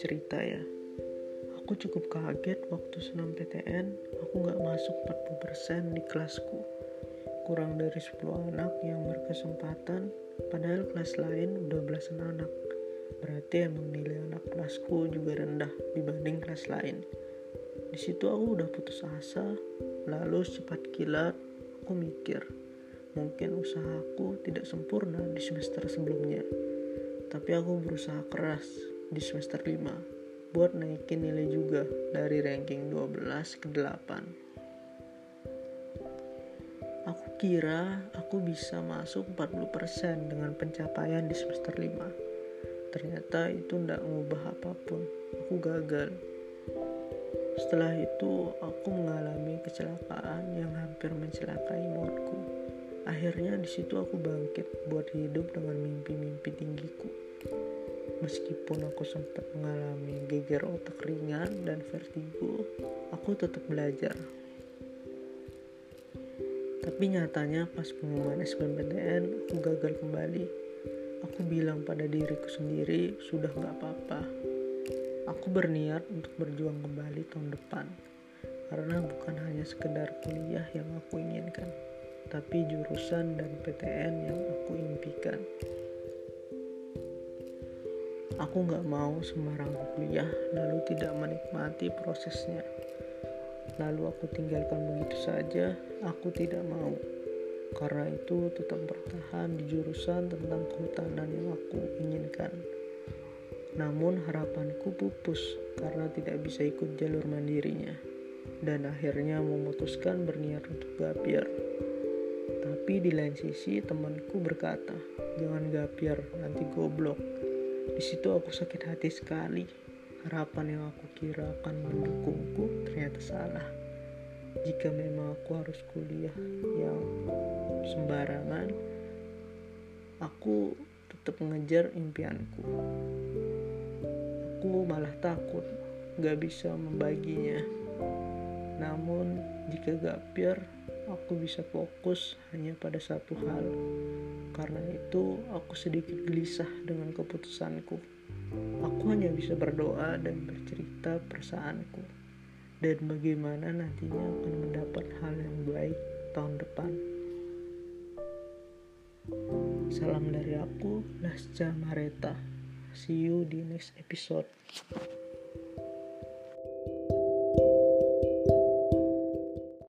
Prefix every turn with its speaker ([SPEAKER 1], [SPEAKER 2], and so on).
[SPEAKER 1] cerita ya. Aku cukup kaget waktu senam PTN, aku nggak masuk 40% di kelasku. Kurang dari 10 anak yang berkesempatan, padahal kelas lain udah belasan anak. Berarti emang nilai anak kelasku juga rendah dibanding kelas lain. Di situ aku udah putus asa, lalu secepat kilat aku mikir, mungkin usahaku tidak sempurna di semester sebelumnya. Tapi aku berusaha keras di semester 5 buat naikin nilai juga dari ranking 12 ke 8. Aku kira aku bisa masuk 40% dengan pencapaian di semester 5. Ternyata itu tidak mengubah apa pun. Aku gagal. Setelah itu, aku mengalami kecelakaan yang hampir mencelakai mautku. Akhirnya di situ aku bangkit buat hidup dengan mimpi-mimpi tinggiku. Meskipun aku sempat mengalami geger otak ringan dan vertigo, aku tetap belajar. Tapi nyatanya pas pengumuman SBMPTN, aku gagal kembali. Aku bilang pada diriku sendiri, sudah gak apa-apa. Aku berniat untuk berjuang kembali tahun depan. Karena bukan hanya sekedar kuliah yang aku inginkan, tapi jurusan dan PTN yang aku impikan. Aku gak mau sembarang kuliah lalu tidak menikmati prosesnya. Lalu aku tinggalkan begitu saja, aku tidak mau. Karena itu tetap bertahan di jurusan tentang kehutanan yang aku inginkan. Namun harapanku pupus karena tidak bisa ikut jalur mandirinya. Dan akhirnya memutuskan berniat untuk gapir. Tapi di lain sisi temanku berkata, jangan gapir, nanti goblok di situ aku sakit hati sekali. Harapan yang aku kira akan mendukungku ternyata salah. Jika memang aku harus kuliah yang sembarangan, aku tetap mengejar impianku. Aku malah takut gak bisa membaginya. Namun jika gak biar aku bisa fokus hanya pada satu hal. Karena itu, aku sedikit gelisah dengan keputusanku. Aku hanya bisa berdoa dan bercerita perasaanku, dan bagaimana nantinya akan mendapat hal yang baik tahun depan. Salam dari aku, Lasca Mareta. See you di next episode.